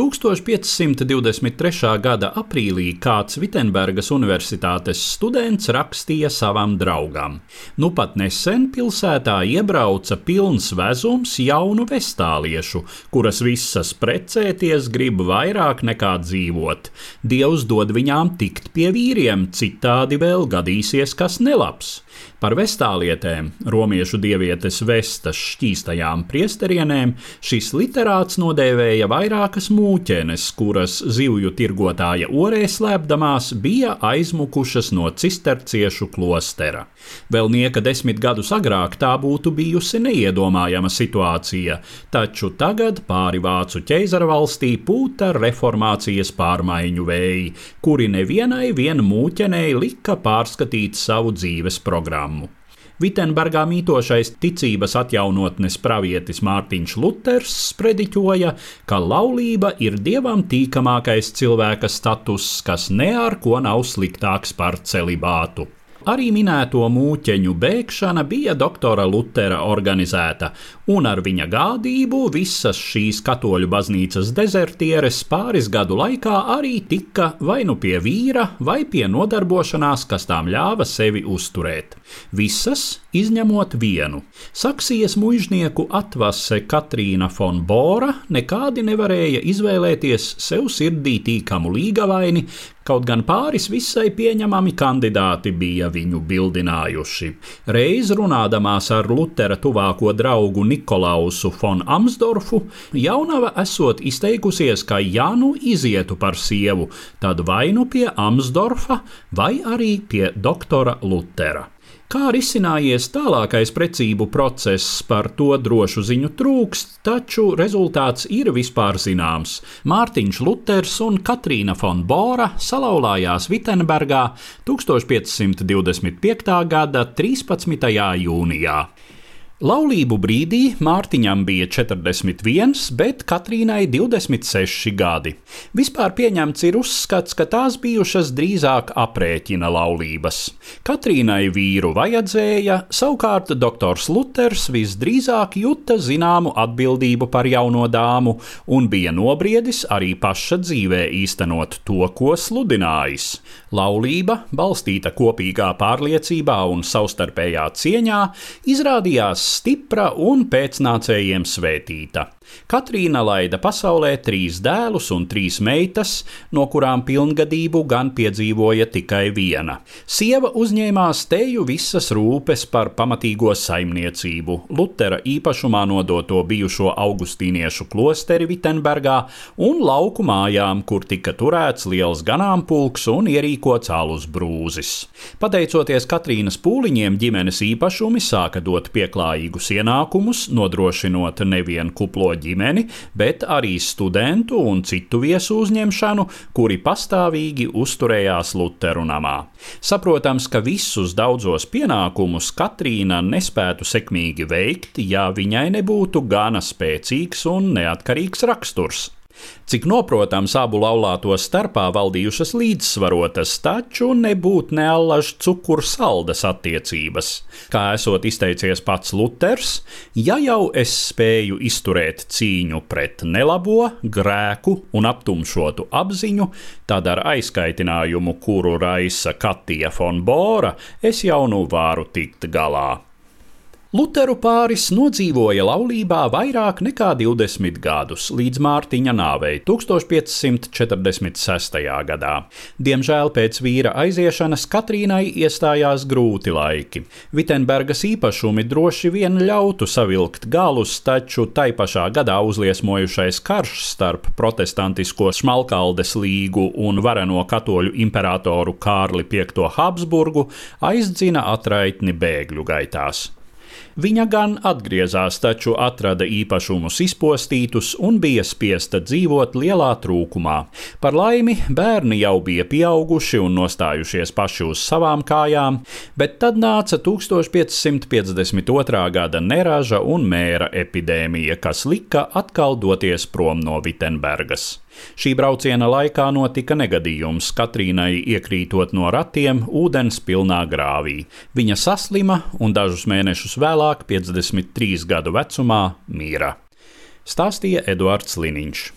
1523. gada aprīlī kāds Vitsenbergas universitātes students rakstīja savam draugam: Nu pat nesen pilsētā iebrauca pilns vezums jaunu vestāliešu, kuras visas precēties grib vairāk nekā dzīvot. Dievs dod viņām tikt pie vīriem, citādi vēl gadīsies kas nelabs. Par vestālietēm, romiešu dievietes vestas šķīstajām priesterienēm, šis literāts nodēvēja vairākas mūķenes, kuras zivju tirgotāja orē slēpdamās bija aizmukušas no cisterciešu klostera. Vēl nieka desmit gadus agrāk tā būtu bijusi neiedomājama situācija, taču tagad pāri vācu ķeizara valstī pūta reformācijas pārmaiņu vēji, kuri nevienai vien mūķenei lika pārskatīt savu dzīves programmu programmu. Vitsenbergā mītošais ticības atjaunotnes pravietis Mārtiņš Luters sprediķoja, ka laulība ir dievam tīkamākais cilvēka status, kas ne ar ko nav sliktāks par celibātu. Arī minēto mūķeņu bēgšana bija doktora Lutera organizēta, un ar viņa gādību visas šīs katoļu baznīcas dezertieres pāris gadu laikā arī tika vai nu pie vīra, vai pie nodarbošanās, kas tām ļāva sevi uzturēt. Visas izņemot vienu. Saksijas mužnieku atvase Katrīna Fonbora nekādi nevarēja izvēlēties sev sirdī tīkamu līgavaini, kaut gan pāris visai pieņemami kandidāti bija viņu bildinājuši. Reiz runādamās ar Lutera tuvāko draugu Nikolausu von Amsdorfu, jaunava esot izteikusies, ka ja nu izietu par sievu, tad vai nu pie Amsdorfa, vai arī pie doktora Lutera. Kā risinājies tālākais precību process, par to drošu ziņu trūkst, taču rezultāts ir vispār zināms. Mārtiņš Luters un Katrīna von Bora salauzās Vitsenbergā 1525. gada 13. jūnijā. Laulību brīdī Mārtiņam bija 41, bet Katrīnai 26 gadi. Vispār pieņemts ir uzskats, ka tās bijušas drīzāk aprēķina laulības. Katrīnai vīru vajadzēja, savukārt doktors Luters visdrīzāk juta zināmu atbildību par jauno dāmu un bija nobriedis arī paša dzīvē īstenot to, ko sludinājis. Laulība, balstīta kopīgā pārliecībā un savstarpējā cieņā, izrādījās stipra un pēcnācējiem svētīta. Katrīna laida pasaulē trīs dēlus un trīs meitas, no kurām pilngadību gan piedzīvoja tikai viena. Sieva uzņēmās teju visas rūpes par pamatīgo saimniecību, Lutera īpašumā nodoto bijušo augustīniešu klosteri Vitsenbergā un lauku mājām, kur tika turēts liels ganāmpulks un ierīkots alus brūzis. Pateicoties Katrīnas pūliņiem, ģimenes īpašumi sāka dot pieklājīgus ienākumus, nodrošinot nevienu kuplo ģimeni, bet arī studentu un citu viesu uzņemšanu, kuri pastāvīgi uzturējās Lutheru namā. Saprotams, ka visus daudzos pienākumus Katrīna nespētu sekmīgi veikt, ja viņai nebūtu gana spēcīgs un neatkarīgs raksturs. Cik noprotams, abu laulāto starpā valdījušas līdzsvarotas, taču nebūt neallaž cukuru saldas attiecības. Kā esot izteicies pats Luters, ja jau es spēju izturēt cīņu pret nelabo, grēku un aptumšotu apziņu, tad ar aizkaitinājumu, kuru raisa Katija von Bora, es jau nu varu tikt galā. Luteru pāris nodzīvoja laulībā vairāk nekā 20 gadus, līdz Mārtiņa nāvei 1546. gadā. Diemžēl pēc vīra aiziešanas Katrīnai iestājās grūti laiki. Vitsenbergas īpašumi droši vien ļautu savilkt galus, taču tai pašā gadā uzliesmojušais karš starp protestantisko Smalkaldes līgu un vareno katoļu imperatoru Kārli V Habsburgu aizdzina atraitni bēgļu gaitās. Viņa gan atgriezās, taču atrada īpašumus izpostītus un bija spiesta dzīvot lielā trūkumā. Par laimi, bērni jau bija pieauguši un nostājušies paši uz savām kājām, bet tad nāca 1552. gada neraža un mēra epidēmija, kas lika atkal doties prom no Vitsenbergas. Šī brauciena laikā notika negadījums. Katrīnai iekrītot no ratiem ūdens pilnā grāvī. Viņa saslima un dažus mēnešus vēlāk, 53 gadu vecumā, mīra. Stāstīja Eduards Liniņš.